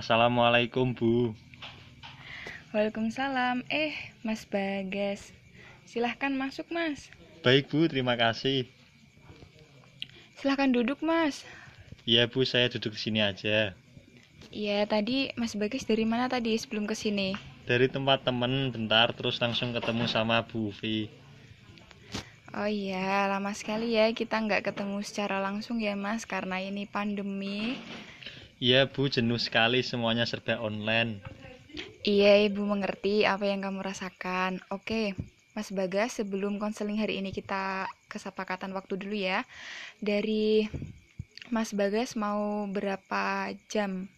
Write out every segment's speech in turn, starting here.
Assalamualaikum Bu. Waalaikumsalam. Eh, Mas Bagas. Silahkan masuk, Mas. Baik Bu, terima kasih. Silahkan duduk, Mas. Iya Bu, saya duduk di sini aja. Iya, tadi Mas Bagas dari mana tadi sebelum ke sini? Dari tempat temen bentar, terus langsung ketemu sama Bu Vi. Oh iya, lama sekali ya kita nggak ketemu secara langsung ya, Mas, karena ini pandemi. Iya Bu, jenuh sekali semuanya serba online. Iya, Ibu mengerti apa yang kamu rasakan. Oke, Mas Bagas, sebelum konseling hari ini kita kesepakatan waktu dulu ya. Dari Mas Bagas mau berapa jam?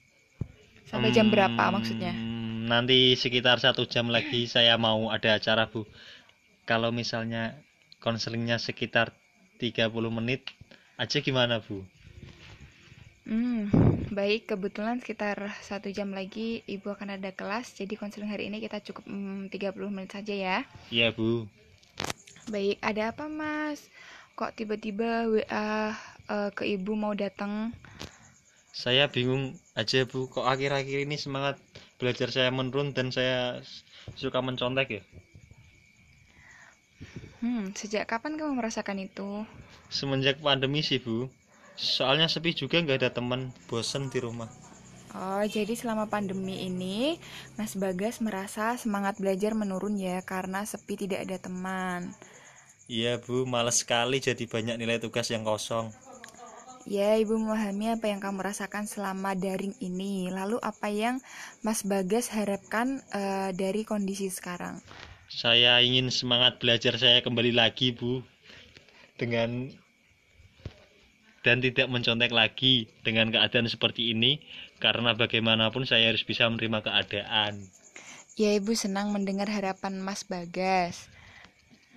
Sampai jam berapa maksudnya? Hmm, Nanti sekitar satu jam lagi saya mau ada acara Bu. Kalau misalnya konselingnya sekitar 30 menit aja gimana Bu? Hmm, baik. Kebetulan sekitar satu jam lagi Ibu akan ada kelas, jadi konseling hari ini kita cukup hmm, 30 menit saja ya. Iya Bu. Baik, ada apa Mas? Kok tiba-tiba WA eh, ke Ibu mau datang? Saya bingung aja Bu, kok akhir-akhir ini semangat belajar saya menurun dan saya suka mencontek ya? Hmm, sejak kapan kamu merasakan itu? Semenjak pandemi sih Bu. Soalnya sepi juga nggak ada teman, bosen di rumah. Oh, jadi selama pandemi ini Mas Bagas merasa semangat belajar menurun ya karena sepi tidak ada teman. Iya Bu, males sekali jadi banyak nilai tugas yang kosong. Ya, Ibu memahami apa yang kamu rasakan selama daring ini. Lalu apa yang Mas Bagas harapkan eh, dari kondisi sekarang? Saya ingin semangat belajar saya kembali lagi Bu. Dengan dan tidak mencontek lagi dengan keadaan seperti ini karena bagaimanapun saya harus bisa menerima keadaan. Ya, Ibu senang mendengar harapan Mas Bagas.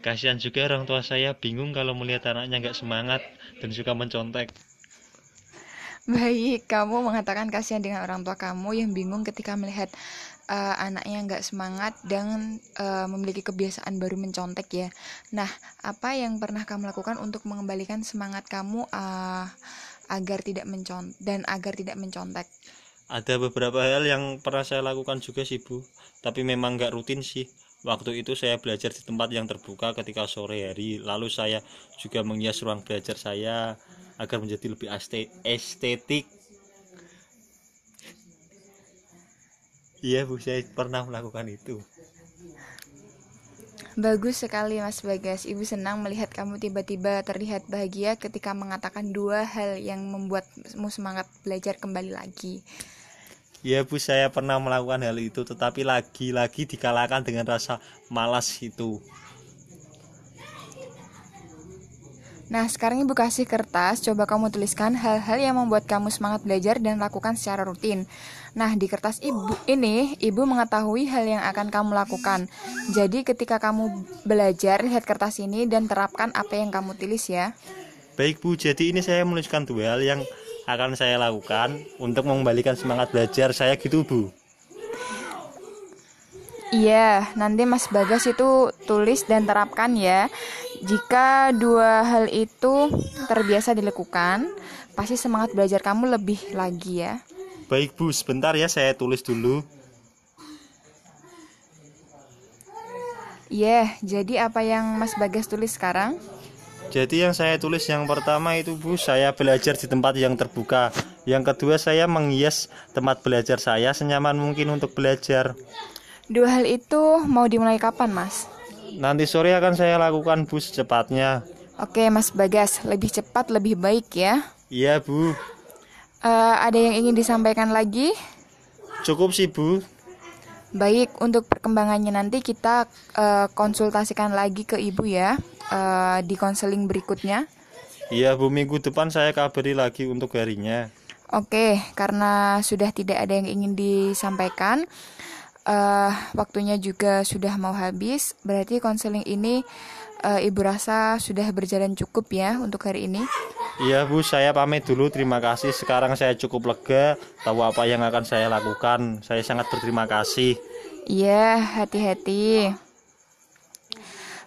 Kasihan juga orang tua saya bingung kalau melihat anaknya nggak semangat dan suka mencontek. Baik, kamu mengatakan kasihan dengan orang tua kamu yang bingung ketika melihat eh, anaknya nggak semangat dan eh, memiliki kebiasaan baru mencontek ya. Nah, apa yang pernah kamu lakukan untuk mengembalikan semangat kamu eh, agar tidak mencontek dan agar tidak mencontek? Ada beberapa hal yang pernah saya lakukan juga sih Bu, tapi memang nggak rutin sih. Waktu itu saya belajar di tempat yang terbuka ketika sore hari, lalu saya juga menghias ruang belajar saya agar menjadi lebih estetik. Iya Bu, saya pernah melakukan itu. Bagus sekali Mas Bagas. Ibu senang melihat kamu tiba-tiba terlihat bahagia ketika mengatakan dua hal yang membuatmu semangat belajar kembali lagi. Iya Bu, saya pernah melakukan hal itu, tetapi lagi-lagi dikalahkan dengan rasa malas itu. Nah, sekarang Ibu kasih kertas, coba kamu tuliskan hal-hal yang membuat kamu semangat belajar dan lakukan secara rutin. Nah, di kertas Ibu ini, Ibu mengetahui hal yang akan kamu lakukan. Jadi, ketika kamu belajar, lihat kertas ini dan terapkan apa yang kamu tulis ya. Baik Bu, jadi ini saya menuliskan dua hal yang akan saya lakukan untuk mengembalikan semangat belajar saya gitu Bu. Iya, nanti Mas Bagas itu tulis dan terapkan ya. Jika dua hal itu terbiasa dilakukan, pasti semangat belajar kamu lebih lagi ya. Baik Bu, sebentar ya saya tulis dulu. Iya, jadi apa yang Mas Bagas tulis sekarang? Jadi yang saya tulis yang pertama itu Bu, saya belajar di tempat yang terbuka. Yang kedua saya menghias tempat belajar saya senyaman mungkin untuk belajar. Dua hal itu mau dimulai kapan, Mas? Nanti sore akan saya lakukan Bu secepatnya. Oke, Mas Bagas, lebih cepat lebih baik ya. Iya Bu, Eh, ada yang ingin disampaikan lagi? cukup sih Bu. Baik, untuk perkembangannya nanti kita eh, konsultasikan lagi ke Ibu ya eh, di konseling berikutnya. Iya Bu, minggu depan saya kabari lagi untuk harinya. Oke, karena sudah tidak ada yang ingin disampaikan, eh, waktunya juga sudah mau habis. Berarti konseling ini eh, Ibu rasa sudah berjalan cukup ya untuk hari ini. Iya Bu, saya pamit dulu. Terima kasih. Sekarang saya cukup lega tahu apa yang akan saya lakukan. Saya sangat berterima kasih. Iya, hati-hati.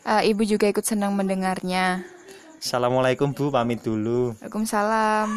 Eh, Ibu juga ikut senang mendengarnya. Assalamualaikum Bu, pamit dulu. Waalaikumsalam.